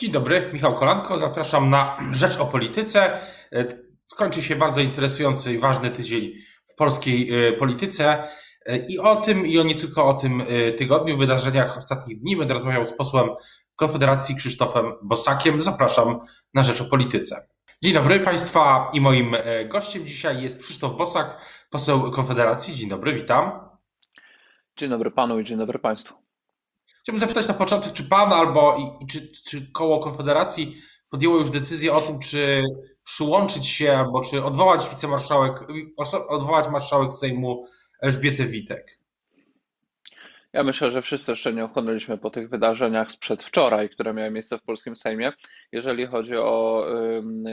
Dzień dobry, Michał Kolanko. Zapraszam na Rzecz o Polityce. Skończy się bardzo interesujący i ważny tydzień w polskiej e, polityce. E, I o tym, i o nie tylko o tym e, tygodniu, wydarzeniach ostatnich dni będę rozmawiał z posłem Konfederacji Krzysztofem Bosakiem. Zapraszam na Rzecz o Polityce. Dzień dobry Państwa i moim gościem dzisiaj jest Krzysztof Bosak, poseł Konfederacji. Dzień dobry, witam. Dzień dobry Panu i dzień dobry Państwu. Chciałbym zapytać na początek, czy pan albo i, czy, czy koło Konfederacji podjęło już decyzję o tym, czy przyłączyć się albo czy odwołać wicemarszałek, odwołać marszałek Sejmu Elżbietę Witek? Ja myślę, że wszyscy jeszcze nie ochłonęliśmy po tych wydarzeniach sprzed wczoraj, które miały miejsce w polskim Sejmie. Jeżeli chodzi o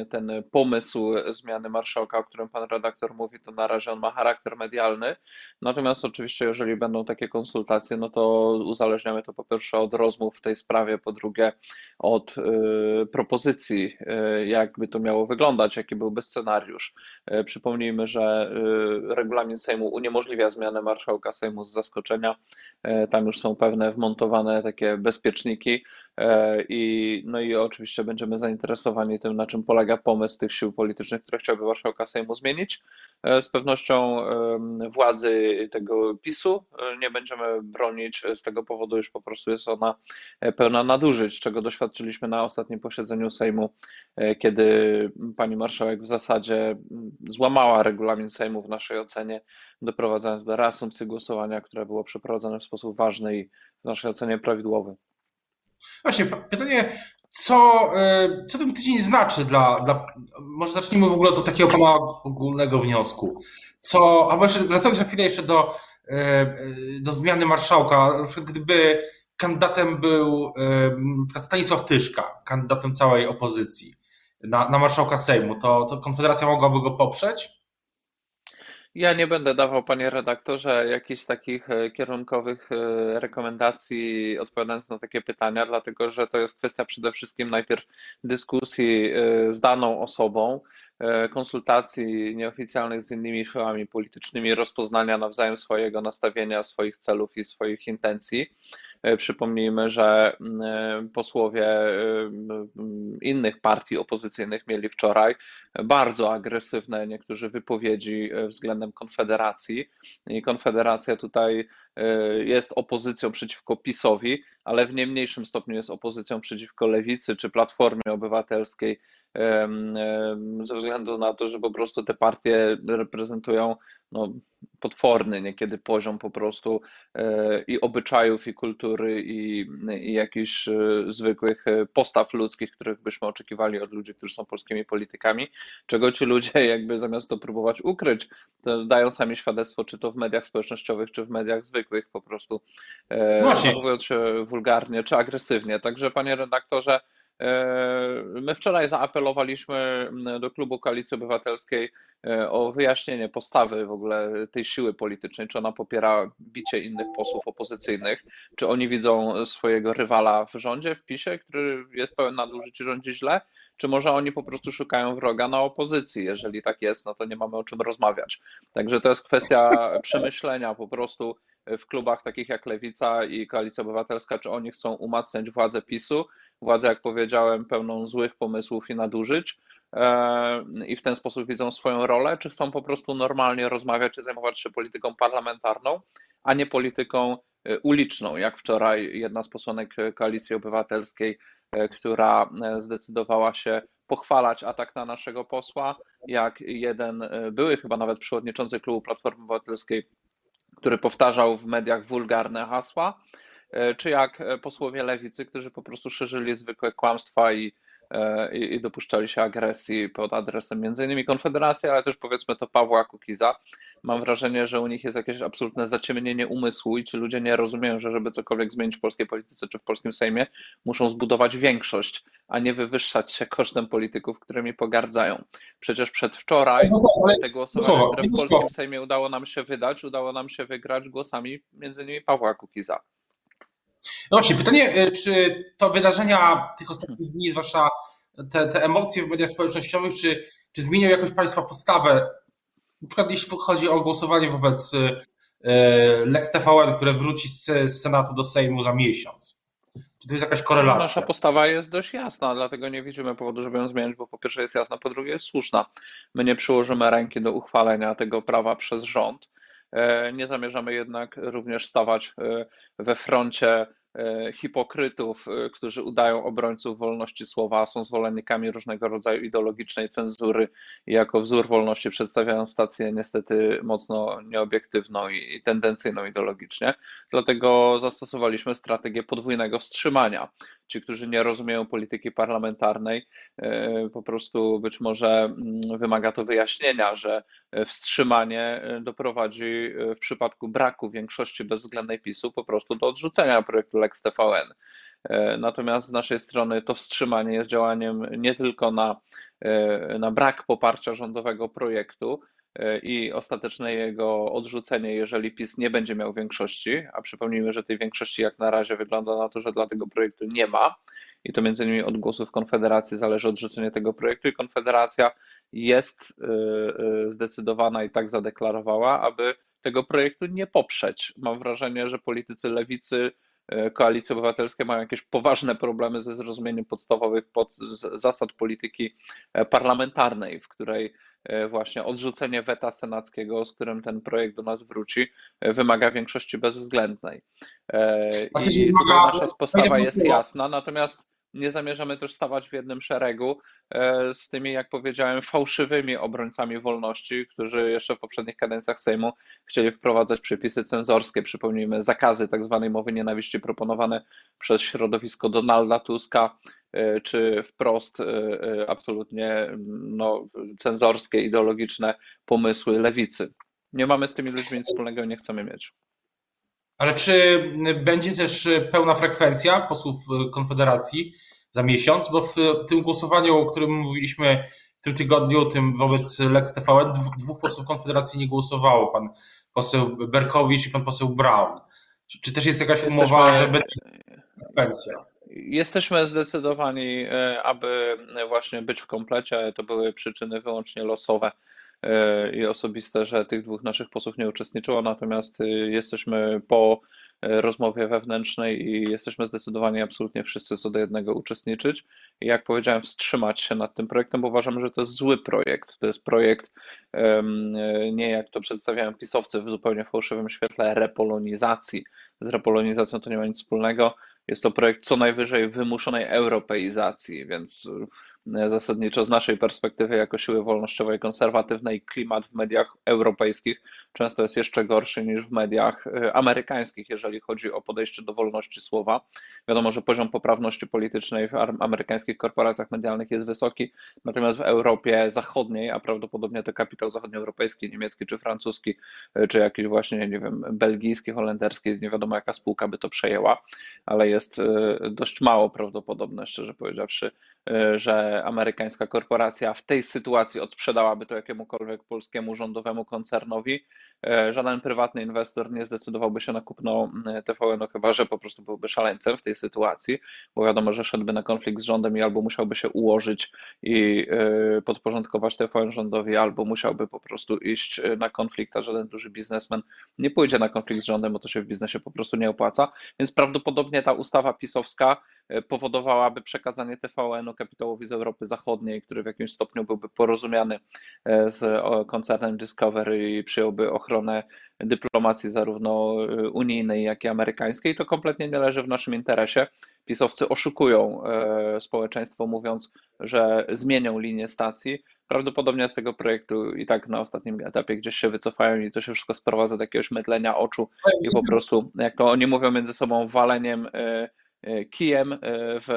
ten pomysł zmiany marszałka, o którym pan redaktor mówi, to na razie on ma charakter medialny. Natomiast oczywiście, jeżeli będą takie konsultacje, no to uzależniamy to po pierwsze od rozmów w tej sprawie, po drugie od y, propozycji, y, jakby to miało wyglądać, jaki byłby scenariusz. Y, przypomnijmy, że regulamin Sejmu uniemożliwia zmianę marszałka Sejmu z zaskoczenia tam już są pewne wmontowane takie bezpieczniki e, i, no i oczywiście będziemy zainteresowani tym, na czym polega pomysł tych sił politycznych, które chciałby marszałka Sejmu zmienić. E, z pewnością władzy tego PiSu nie będziemy bronić z tego powodu, już po prostu jest ona pełna nadużyć, czego doświadczyliśmy na ostatnim posiedzeniu Sejmu, kiedy pani marszałek w zasadzie złamała regulamin Sejmu w naszej ocenie, doprowadzając do reasumpcji głosowania, które było przeprowadzone w sposób ważny i w naszej ocenie prawidłowy. Właśnie, pytanie, co, e, co ten tydzień znaczy dla, dla. Może zacznijmy w ogóle od takiego pana ogólnego wniosku. Co, albo jeszcze wracając na chwilę jeszcze do, e, do zmiany marszałka, na przykład gdyby kandydatem był e, Stanisław Tyszka, kandydatem całej opozycji na, na marszałka Sejmu, to, to Konfederacja mogłaby go poprzeć? Ja nie będę dawał, panie redaktorze, jakichś takich e, kierunkowych e, rekomendacji odpowiadając na takie pytania, dlatego że to jest kwestia przede wszystkim najpierw dyskusji e, z daną osobą, konsultacji nieoficjalnych z innymi siłami politycznymi, rozpoznania nawzajem swojego nastawienia, swoich celów i swoich intencji. E, przypomnijmy, że mm, e, posłowie e, innych partii opozycyjnych mieli wczoraj bardzo agresywne niektórzy wypowiedzi względem Konfederacji. I Konfederacja tutaj jest opozycją przeciwko PiSowi, ale w nie mniejszym stopniu jest opozycją przeciwko Lewicy czy Platformie Obywatelskiej, ze względu na to, że po prostu te partie reprezentują no, potworny niekiedy poziom po prostu e, i obyczajów, i kultury, i, i jakichś e, zwykłych e, postaw ludzkich, których byśmy oczekiwali od ludzi, którzy są polskimi politykami, czego ci ludzie jakby zamiast to próbować ukryć, to dają sami świadectwo, czy to w mediach społecznościowych, czy w mediach zwykłych po prostu, zachowując się wulgarnie, czy agresywnie. Także panie redaktorze, my wczoraj zaapelowaliśmy do klubu Koalicji Obywatelskiej e, o wyjaśnienie postawy w ogóle tej siły politycznej, czy ona popiera bicie innych posłów opozycyjnych, czy oni widzą swojego rywala w rządzie, w PiSie, który jest pełen nadużyć i rządzi źle, czy może oni po prostu szukają wroga na opozycji. Jeżeli tak jest, no to nie mamy o czym rozmawiać. Także to jest kwestia przemyślenia po prostu w klubach takich jak Lewica i Koalicja Obywatelska, czy oni chcą umacniać władzę PiSu, władzę, jak powiedziałem, pełną złych pomysłów i nadużyć e, i w ten sposób widzą swoją rolę, czy chcą po prostu normalnie rozmawiać i zajmować się polityką parlamentarną, a nie polityką e, uliczną, jak wczoraj jedna z posłanek Koalicji Obywatelskiej, e, która zdecydowała się pochwalać atak na naszego posła, jak jeden były chyba nawet przewodniczący klubu Platformy Obywatelskiej, który powtarzał w mediach wulgarne hasła, E, czy jak e, posłowie lewicy, którzy po prostu szerzyli zwykłe kłamstwa i, e, i, i dopuszczali się agresji pod adresem innymi Konfederacji, ale też powiedzmy to Pawła Kukiza. Mam wrażenie, że u nich jest jakieś absolutne zaciemnienie umysłu i ci ludzie nie rozumieją, że żeby cokolwiek zmienić w polskiej polityce czy w polskim Sejmie, muszą zbudować większość, a nie wywyższać się kosztem polityków, którymi pogardzają. Przecież przedwczoraj te głosowania, które w polskim Sejmie udało nam się wydać, udało nam się wygrać głosami między innymi Pawła Kukiza. No właśnie, pytanie, y, czy to wydarzenia tych ostatnich dni, zwłaszcza te, te emocje w mediach społecznościowych, czy, czy zmienią jakoś Państwa postawę, na przykład jeśli chodzi o głosowanie wobec y, Lex TVN, które wróci z, Senatu do Sejmu za miesiąc? Czy to jest jakaś korelacja? Nasza postawa jest dość jasna, dlatego nie widzimy powodu, żeby ją zmieniać, bo po pierwsze jest jasna, po drugie jest słuszna. My nie przyłożymy ręki do uchwalenia tego prawa przez rząd. E, nie zamierzamy jednak również stawać e, we froncie E, hipokrytów, e, którzy udają obrońców wolności słowa, są zwolennikami różnego rodzaju ideologicznej cenzury i jako wzór wolności przedstawiają stację niestety mocno nieobiektywną i tendencyjną ideologicznie. Dlatego zastosowaliśmy strategię podwójnego wstrzymania. Ci, którzy nie rozumieją polityki parlamentarnej, e, po prostu być może mm, wymaga to wyjaśnienia, że wstrzymanie doprowadzi w przypadku braku większości bezwzględnej PiSu po prostu do odrzucenia projektu Lex TVN. E, natomiast z naszej strony to wstrzymanie jest działaniem nie tylko na, e, na brak poparcia rządowego projektu, e, i ostateczne jego odrzucenie, jeżeli PiS nie będzie miał większości, a przypomnijmy, że tej większości jak na razie wygląda na to, że dla tego projektu nie ma i to między innymi od głosów Konfederacji zależy odrzucenie tego projektu i Konfederacja jest zdecydowana i tak zadeklarowała, aby tego projektu nie poprzeć. Mam wrażenie, że politycy lewicy E, Koalicji Obywatelskiej mają jakieś poważne problemy ze zrozumieniem podstawowych pod, zasad polityki e, parlamentarnej, w której e, właśnie odrzucenie weta senackiego, z którym ten projekt do nas wróci, wymaga większości bezwzględnej. I tutaj nasza postawa jest jasna, natomiast nie zamierzamy też stawać w jednym szeregu e, z tymi, jak powiedziałem, fałszywymi obrońcami wolności, którzy jeszcze w poprzednich kadencjach Sejmu chcieli wprowadzać przepisy cenzorskie, przypomnijmy, zakazy tak zwanej mowy nienawiści proponowane przez środowisko Donalda Tuska, e, czy wprost e, absolutnie no, cenzorskie, ideologiczne pomysły lewicy. Nie mamy z tymi ludźmi nic wspólnego i nie chcemy mieć. Ale czy będzie też pełna frekwencja posłów Konfederacji za miesiąc? Bo w tym głosowaniu, o którym mówiliśmy w tym tygodniu, tym wobec Lex TVN, dwóch posłów Konfederacji nie głosowało. Pan poseł Berkowicz i pan poseł Brown. Czy, czy też jest jakaś Jesteśmy... umowa, że będzie frekwencja? Jesteśmy zdecydowani, aby właśnie być w komplecie. To były przyczyny wyłącznie losowe i osobiste, że tych dwóch naszych posłów nie uczestniczyło, natomiast y, jesteśmy po y, rozmowie wewnętrznej i jesteśmy zdecydowani absolutnie wszyscy co do jednego uczestniczyć. I jak powiedziałem, wstrzymać się nad tym projektem, bo uważam, że to jest zły projekt. To jest projekt, nie jak to przedstawiają pisowcy w zupełnie fałszywym świetle, repolonizacji. Z repolonizacją to nie ma nic wspólnego. Jest to projekt co najwyżej wymuszonej europeizacji, więc zasadniczo z naszej perspektywy jako siły wolnościowej konserwatywnej klimat w mediach europejskich często jest jeszcze gorszy niż w mediach y, amerykańskich, jeżeli chodzi o podejście do wolności słowa. Wiadomo, że poziom poprawności politycznej w amerykańskich korporacjach medialnych jest wysoki, natomiast w Europie Zachodniej, a prawdopodobnie to kapitał zachodnioeuropejski, niemiecki czy francuski, y, czy jakiś właśnie, nie wiem, belgijski, holenderski, nie wiadomo jaka spółka by to przejęła, ale jest dość mało prawdopodobne, szczerze powiedziawszy, że amerykańska korporacja w tej sytuacji odsprzedałaby to jakiemukolwiek polskiemu rządowemu koncernowi. E, żaden prywatny inwestor nie zdecydowałby się na kupno e, TVN, no chyba że po prostu byłby szaleńcem w tej sytuacji, bo wiadomo, że szedłby na konflikt z rządem i albo musiałby się ułożyć i e, podporządkować TVN rządowi, albo musiałby po prostu iść na konflikt, a żaden duży biznesmen nie pójdzie na konflikt z rządem, bo to się w biznesie po prostu nie opłaca. Więc prawdopodobnie ta ustawa pisowska powodowałaby przekazanie TVN-u kapitałowi z Europy Zachodniej, który w jakimś stopniu byłby porozumiany z koncernem Discovery i przyjąłby ochronę dyplomacji zarówno y, unijnej, jak i amerykańskiej, to kompletnie nie leży w naszym interesie. Pisowcy oszukują e, społeczeństwo, mówiąc, że zmienią linię stacji. Prawdopodobnie z tego projektu i tak na ostatnim etapie gdzieś się wycofają i to się wszystko sprowadza do jakiegoś mydlenia oczu i po prostu, jak to oni mówią między sobą, waleniem e, E, kijem e, w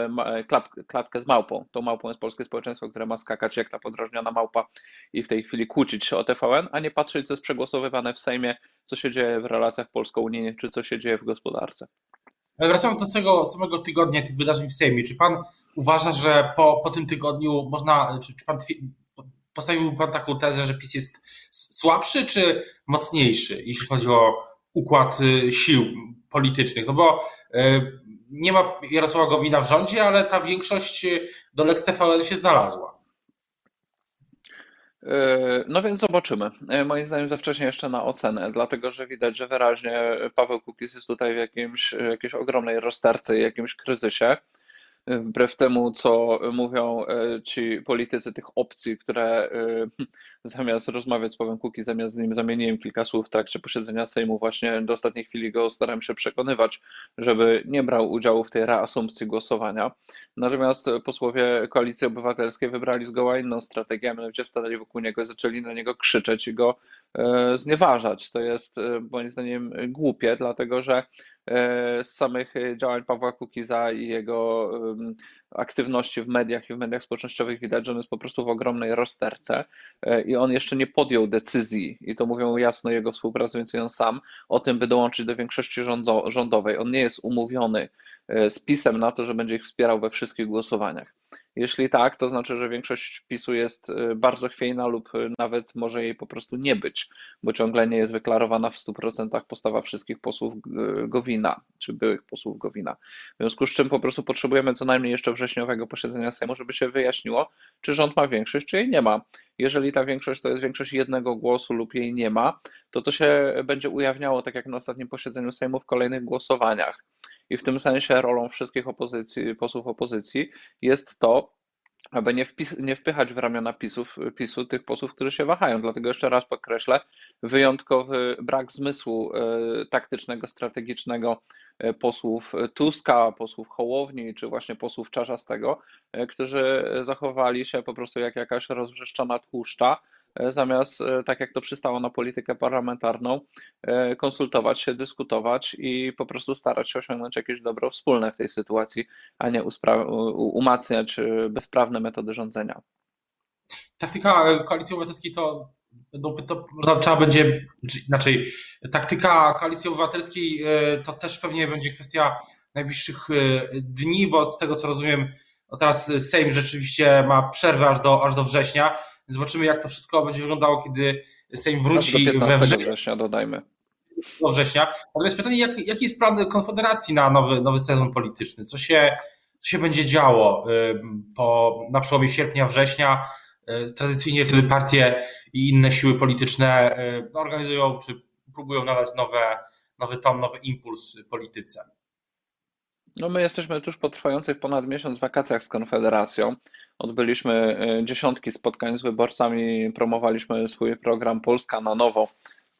klatkę z małpą. Tą małpą jest polskie społeczeństwo, które ma skakać jak ta podrażniona małpa i w tej chwili kłócić się o TVN, a nie patrzeć, co jest przegłosowywane w Sejmie, co się dzieje w relacjach polsko-unijnych, czy co się dzieje w gospodarce. Wracając do tego samego tygodnia, tych wydarzeń w Sejmie, czy pan uważa, że po, po tym tygodniu można, czy, czy pan postawił pan taką tezę, że PiS jest słabszy czy mocniejszy, jeśli chodzi o układ y, sił politycznych? No bo nie ma Jarosława Gowina w rządzie, ale ta większość do Lex TVN się znalazła. No więc zobaczymy. Moim zdaniem za wcześnie jeszcze na ocenę, dlatego że widać, że wyraźnie Paweł Kukiz jest tutaj w jakimś, jakiejś ogromnej rozterce i jakimś kryzysie wbrew temu, co mówią e, ci politycy tych opcji, które e, zamiast rozmawiać z Pawłem Kuki, zamiast z nim zamieniłem kilka słów w trakcie posiedzenia Sejmu, właśnie do ostatniej chwili go staram się przekonywać, żeby nie brał udziału w tej reasumpcji głosowania. Natomiast posłowie Koalicji Obywatelskiej wybrali zgoła inną strategię, mianowicie stanęli wokół niego i zaczęli na niego krzyczeć i go e, znieważać. To jest moim zdaniem głupie, dlatego że z samych działań Pawła Kukiza i jego aktywności w mediach i w mediach społecznościowych widać, że on jest po prostu w ogromnej rozterce e, i on jeszcze nie podjął decyzji, i to mówią jasno jego współpracujący on sam, o tym, by dołączyć do większości rządowej. On nie jest umówiony e, z PiSem na to, że będzie ich wspierał we wszystkich głosowaniach. Jeśli tak, to znaczy, że większość PiSu jest y, bardzo chwiejna lub y, nawet może jej po prostu nie być, bo ciągle nie jest wyklarowana w 100% postawa wszystkich posłów y, Gowina, czy byłych posłów Gowina. W związku z czym po prostu potrzebujemy co najmniej jeszcze wrześniowego posiedzenia Sejmu, żeby się wyjaśniło, czy rząd ma większość, czy jej nie ma. Jeżeli ta większość to jest większość jednego głosu lub jej nie ma, to to się będzie ujawniało, tak jak na ostatnim posiedzeniu Sejmu, w kolejnych głosowaniach. I w tym sensie rolą wszystkich opozycji, posłów opozycji jest to, aby nie, wpis, nie wpychać w ramiona PiSów, PiSu tych posłów, którzy się wahają. Dlatego jeszcze raz podkreślę, wyjątkowy brak zmysłu e, taktycznego, strategicznego e, posłów Tuska, posłów Hołowni, czy właśnie posłów Czarzastego, e, którzy zachowali się po prostu jak jakaś rozwrzeszczona tłuszcza, zamiast, e, tak jak to przystało na politykę parlamentarną, e, konsultować się, dyskutować i po prostu starać się osiągnąć jakieś dobro wspólne w tej sytuacji, a nie umacniać bezprawne metody rządzenia. Taktyka Koalicji Obywatelskiej to, no, to trzeba będzie, inaczej, taktyka Koalicji Obywatelskiej to też pewnie będzie kwestia najbliższych dni, bo z tego co rozumiem, no teraz Sejm rzeczywiście ma przerwę aż do, aż do września Zobaczymy, jak to wszystko będzie wyglądało, kiedy Sejm wróci do we wrześniu. września, dodajmy. Do września. Natomiast pytanie, jak, jaki jest plan Konfederacji na nowy, nowy sezon polityczny? Co się, co się będzie działo po, na przełomie sierpnia, września? Y, tradycyjnie wtedy partie i inne siły polityczne y, organizują czy próbują nadać nowe, nowy ton, nowy impuls polityce. No my jesteśmy tuż po trwających ponad miesiąc wakacjach z Konfederacją. Odbyliśmy e, dziesiątki spotkań z wyborcami, promowaliśmy swój program Polska na nowo,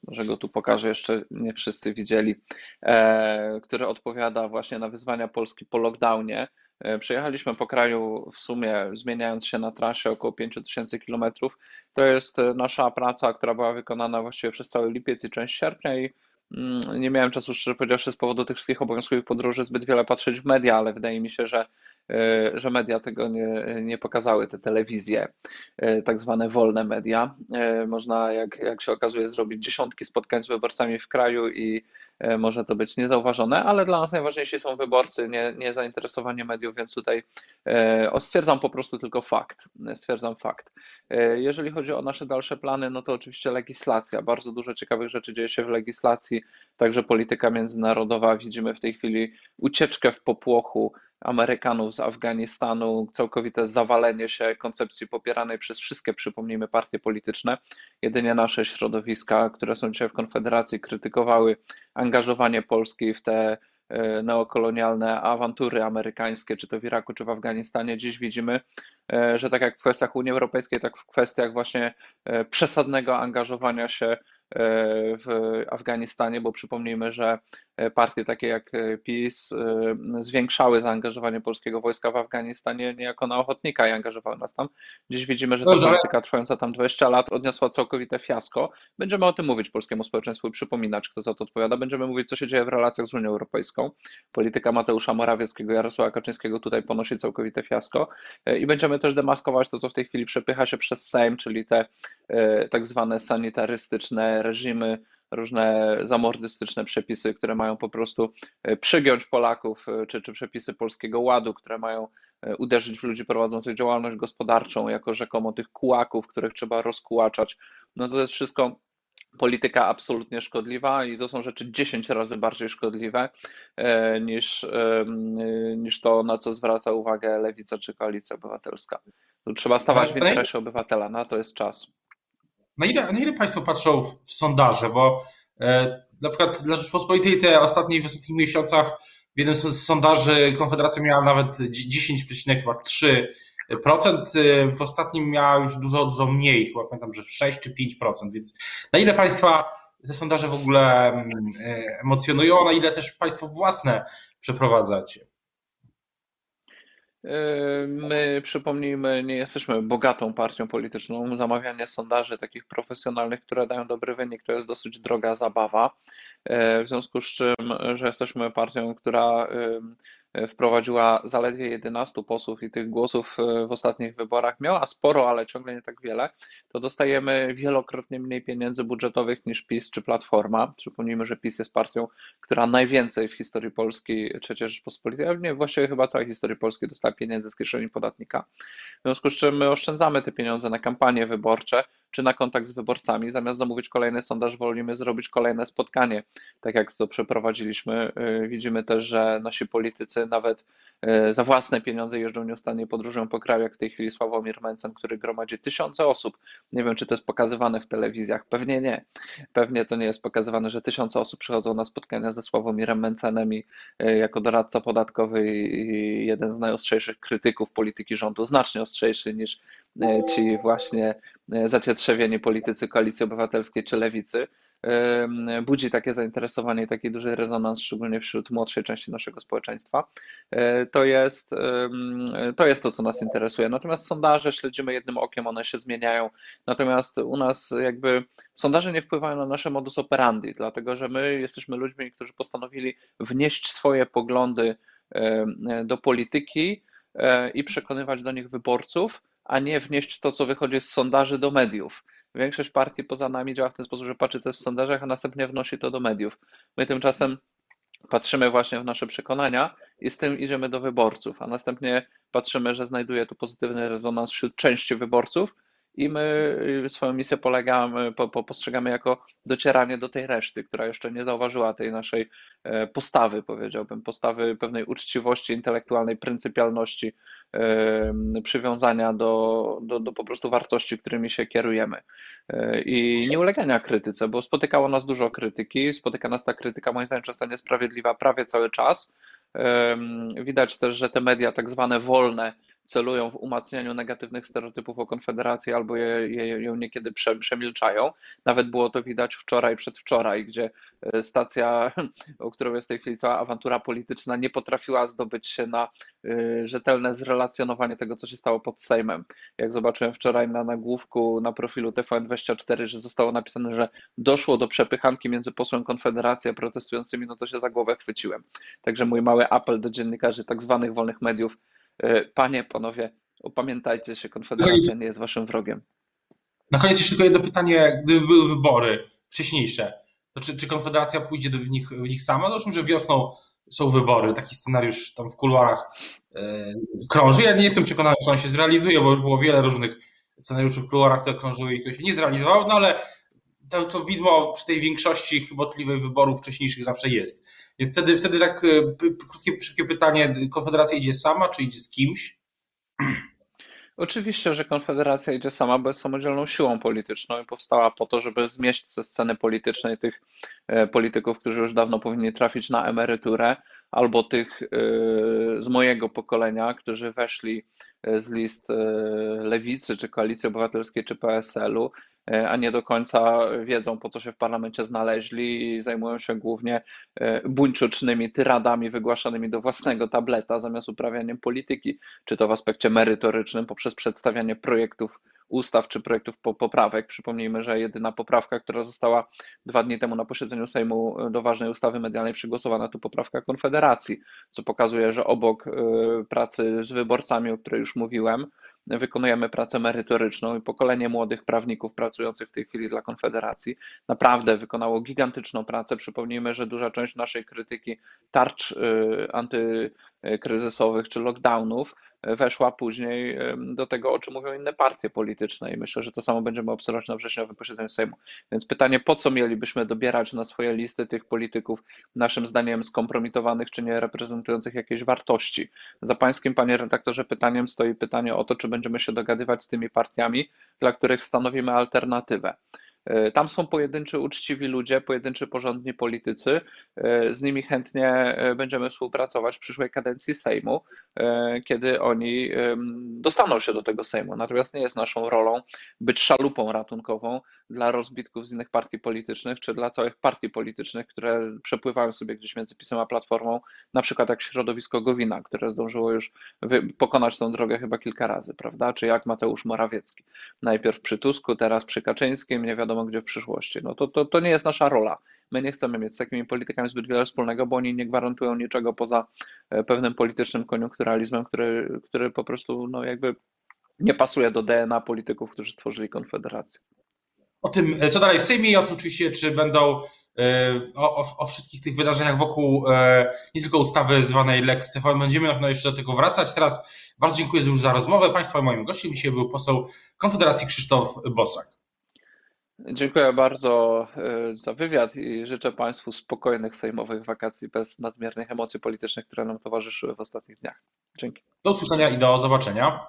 może go tu pokażę, jeszcze nie wszyscy widzieli, e, który odpowiada właśnie na wyzwania Polski po lockdownie. E, przejechaliśmy po kraju w sumie, zmieniając się na trasie około 5000 km. To jest nasza praca, która była wykonana właściwie przez cały lipiec i część sierpnia i nie miałem czasu, szczerze powiedziawszy, z powodu tych wszystkich obowiązkowych podróży zbyt wiele patrzeć w media, ale wydaje mi się, że, że media tego nie, nie pokazały, te telewizje, e, tak zwane wolne media. E, można, jak, jak się okazuje, zrobić dziesiątki spotkań z wyborcami w kraju i może to być niezauważone, ale dla nas najważniejsi są wyborcy, nie, nie zainteresowanie mediów, więc tutaj stwierdzam po prostu tylko fakt. Stwierdzam fakt. Jeżeli chodzi o nasze dalsze plany, no to oczywiście legislacja. Bardzo dużo ciekawych rzeczy dzieje się w legislacji także polityka międzynarodowa. Widzimy w tej chwili ucieczkę w popłochu Amerykanów z Afganistanu, całkowite zawalenie się koncepcji popieranej przez wszystkie, przypomnijmy, partie polityczne. Jedynie nasze środowiska, które są dzisiaj w Konfederacji, krytykowały angażowanie Polski w te e, neokolonialne awantury amerykańskie, czy to w Iraku, czy w Afganistanie. Dziś widzimy, e, że tak jak w kwestiach Unii Europejskiej, tak w kwestiach właśnie e, przesadnego angażowania się w Afganistanie, bo przypomnijmy, że partie takie jak PiS y, zwiększały zaangażowanie polskiego wojska w Afganistanie niejako na ochotnika i angażowały nas tam. Dziś widzimy, że ta Dobrze. polityka trwająca tam 20 lat odniosła całkowite fiasko. Będziemy o tym mówić polskiemu społeczeństwu i przypominać, kto za to odpowiada. Będziemy mówić, co się dzieje w relacjach z Unią Europejską. Polityka Mateusza Morawieckiego, Jarosława Kaczyńskiego tutaj ponosi całkowite fiasko i będziemy też demaskować to, co w tej chwili przepycha się przez Sejm, czyli te tak zwane sanitarystyczne reżimy, różne zamordystyczne przepisy, które mają po prostu e, przygiąć Polaków, e, czy, czy przepisy Polskiego Ładu, które mają e, uderzyć w ludzi prowadzących działalność gospodarczą, jako rzekomo tych kułaków, których trzeba rozkułaczać. No to jest wszystko polityka absolutnie szkodliwa i to są rzeczy 10 razy bardziej szkodliwe niż, niż to, na co zwraca uwagę Lewica czy Koalicja Obywatelska. To trzeba stawać w interesie obywatela, na to jest czas. Na ile, na ile Państwo patrzą w, w sondaże? Bo e, na przykład dla Rzeczpospolitej te ostatnie, w ostatnich miesiącach w jednym z sondaży Konfederacja miała nawet 10,3%, e, w ostatnim miała już dużo, dużo mniej, chyba pamiętam, że 6 czy 5%, więc na ile Państwa te sondaże w ogóle mm, e, emocjonują, a na ile też Państwo własne przeprowadzacie? My, przypomnijmy, nie jesteśmy bogatą partią polityczną. Zamawianie sondaży takich profesjonalnych, które dają dobry wynik, to jest dosyć droga zabawa. W związku z czym, że jesteśmy partią, która wprowadziła zaledwie 11 posłów i tych głosów e, w ostatnich wyborach miała sporo, ale ciągle nie tak wiele, to dostajemy wielokrotnie mniej pieniędzy budżetowych niż PiS czy Platforma. Przypomnijmy, że PiS jest partią, która najwięcej w historii Polski, III Rzeczpospolitej, nie, właściwie chyba całej historii Polski dostała pieniędzy z kieszeni podatnika. W związku z czym my oszczędzamy te pieniądze na kampanie wyborcze, czy na kontakt z wyborcami. Zamiast zamówić kolejny sondaż, wolimy zrobić kolejne spotkanie, tak jak to przeprowadziliśmy. Y, widzimy też, że nasi politycy nawet y, za własne pieniądze jeżdżą nieustannie, podróżują po kraju, jak w tej chwili Sławomir Mencen, który gromadzi tysiące osób. Nie wiem, czy to jest pokazywane w telewizjach. Pewnie nie. Pewnie to nie jest pokazywane, że tysiące osób przychodzą na spotkania ze Sławomirem Mencenem i y, jako doradca podatkowy i jeden z najostrzejszych krytyków polityki rządu, znacznie ostrzejszy niż ci właśnie zacietrzewieni politycy Koalicji Obywatelskiej czy Lewicy, budzi takie zainteresowanie i taki duży rezonans, szczególnie wśród młodszej części naszego społeczeństwa. E, to jest, to jest to, co nas interesuje. Natomiast sondaże śledzimy jednym okiem, one się zmieniają. Natomiast u nas jakby sondaże nie wpływają na nasze modus operandi, dlatego że my jesteśmy ludźmi, którzy postanowili wnieść swoje poglądy do polityki e, i przekonywać do nich wyborców a nie wnieść to, co wychodzi z sondaży do mediów. Większość partii poza nami działa w ten sposób, że patrzy coś w sondażach, a następnie wnosi to do mediów. My tymczasem patrzymy właśnie w nasze przekonania i z tym idziemy do wyborców, a następnie patrzymy, że znajduje to pozytywny rezonans wśród części wyborców i my y, swoją misję polegamy, po, po, postrzegamy jako docieranie do tej reszty, która jeszcze nie zauważyła tej naszej e, postawy, powiedziałbym, postawy pewnej uczciwości intelektualnej, pryncypialności, przywiązania do, do, do po prostu wartości, którymi się kierujemy. E, I nie ulegania krytyce, bo spotykało nas dużo krytyki, spotyka nas ta krytyka moim zdaniem często niesprawiedliwa prawie cały czas. Widać też, że te media tak zwane wolne, celują w umacnianiu negatywnych stereotypów o Konfederacji albo je, je, ją niekiedy prze, przemilczają. Nawet było to widać wczoraj, przedwczoraj, gdzie e, stacja, o którą jest w tej chwili cała awantura polityczna, nie potrafiła zdobyć się na y, rzetelne zrelacjonowanie tego, co się stało pod Sejmem. Jak zobaczyłem wczoraj na nagłówku na profilu TVN24, że zostało napisane, że doszło do przepychanki między posłem Konfederacji a protestującymi, no to się za głowę chwyciłem. Także mój mały apel do dziennikarzy tak zwanych wolnych mediów, E, panie, panowie, upamiętajcie się, Konfederacja nie jest waszym wrogiem. Na koniec jeszcze tylko jedno pytanie, gdyby były wybory wcześniejsze, to czy, czy Konfederacja pójdzie w nich, w nich sama? Zresztą, że wiosną są wybory, taki scenariusz tam w kuluarach e, krąży. Ja nie jestem przekonany, że on się zrealizuje, bo już było wiele różnych scenariuszy w kuluarach, które krążyły i które się nie zrealizowały, no ale to, to widmo przy tej większości chybotliwych wyborów wcześniejszych zawsze jest. Więc wtedy, wtedy tak e, krótkie, szybkie pytanie, Konfederacja idzie sama, czy idzie z kimś? Oczywiście, że Konfederacja idzie sama, bo jest samodzielną siłą polityczną i powstała po to, żeby zmieść ze sceny politycznej tych e, polityków, którzy już dawno powinni trafić na emeryturę, albo tych e, z mojego pokolenia, którzy weszli z list Lewicy, czy Koalicji Obywatelskiej, czy PSL-u a nie do końca wiedzą, po co się w parlamencie znaleźli i zajmują się głównie e, buńczucznymi tyradami wygłaszanymi do własnego tableta zamiast uprawianiem polityki, czy to w aspekcie merytorycznym poprzez przedstawianie projektów ustaw czy projektów poprawek. Przypomnijmy, że jedyna poprawka, która została dwa dni temu na posiedzeniu Sejmu do ważnej ustawy medialnej przygłosowana, to poprawka Konfederacji, co pokazuje, że obok e, pracy z wyborcami, o której już mówiłem, wykonujemy pracę merytoryczną i pokolenie młodych prawników pracujących w tej chwili dla Konfederacji naprawdę wykonało gigantyczną pracę. Przypomnijmy, że duża część naszej krytyki tarcz y, anty kryzysowych czy lockdownów, weszła później do tego, o czym mówią inne partie polityczne i myślę, że to samo będziemy obserwować na wrześniowym posiedzeniu Sejmu. Więc pytanie, po co mielibyśmy dobierać na swoje listy tych polityków, naszym zdaniem skompromitowanych czy nie reprezentujących jakiejś wartości? Za pańskim, panie redaktorze, pytaniem stoi pytanie o to, czy będziemy się dogadywać z tymi partiami, dla których stanowimy alternatywę. E, tam są pojedynczy uczciwi ludzie, pojedynczy porządni politycy. E, z nimi chętnie e, będziemy współpracować w przyszłej kadencji Sejmu, kiedy oni dostaną się do tego Sejmu. Natomiast nie jest naszą rolą być szalupą ratunkową dla rozbitków z innych partii politycznych, czy dla całych partii politycznych, które przepływają sobie gdzieś między PiSem a Platformą, na przykład jak środowisko Gowina, które zdążyło już pokonać tą drogę chyba kilka razy, prawda? Czy jak Mateusz Morawiecki. Najpierw przy Tusku, teraz przy Kaczyńskim, nie wiadomo wiadomo gdzie w przyszłości. No to, to, to nie jest nasza rola. My nie chcemy mieć z takimi politykami zbyt wiele wspólnego, bo oni nie gwarantują niczego poza e, pewnym politycznym koniunkturalizmem, który, który po prostu no jakby nie pasuje do DNA polityków, którzy stworzyli Konfederację. O tym, e, co dalej w Sejmie i o tym oczywiście, czy będą e, o, o, o, wszystkich tych wydarzeniach wokół nie tylko ustawy zwanej Lex TVN. Będziemy na pewno jeszcze do tego wracać. Teraz bardzo dziękuję już za rozmowę. Państwa moim gościem dzisiaj był poseł Konfederacji Krzysztof Bosak. Dziękuję bardzo e, za wywiad i życzę Państwu spokojnych sejmowych wakacji bez nadmiernych emocji politycznych, które nam towarzyszyły w ostatnich dniach. Dzięki. Do usłyszenia i do zobaczenia.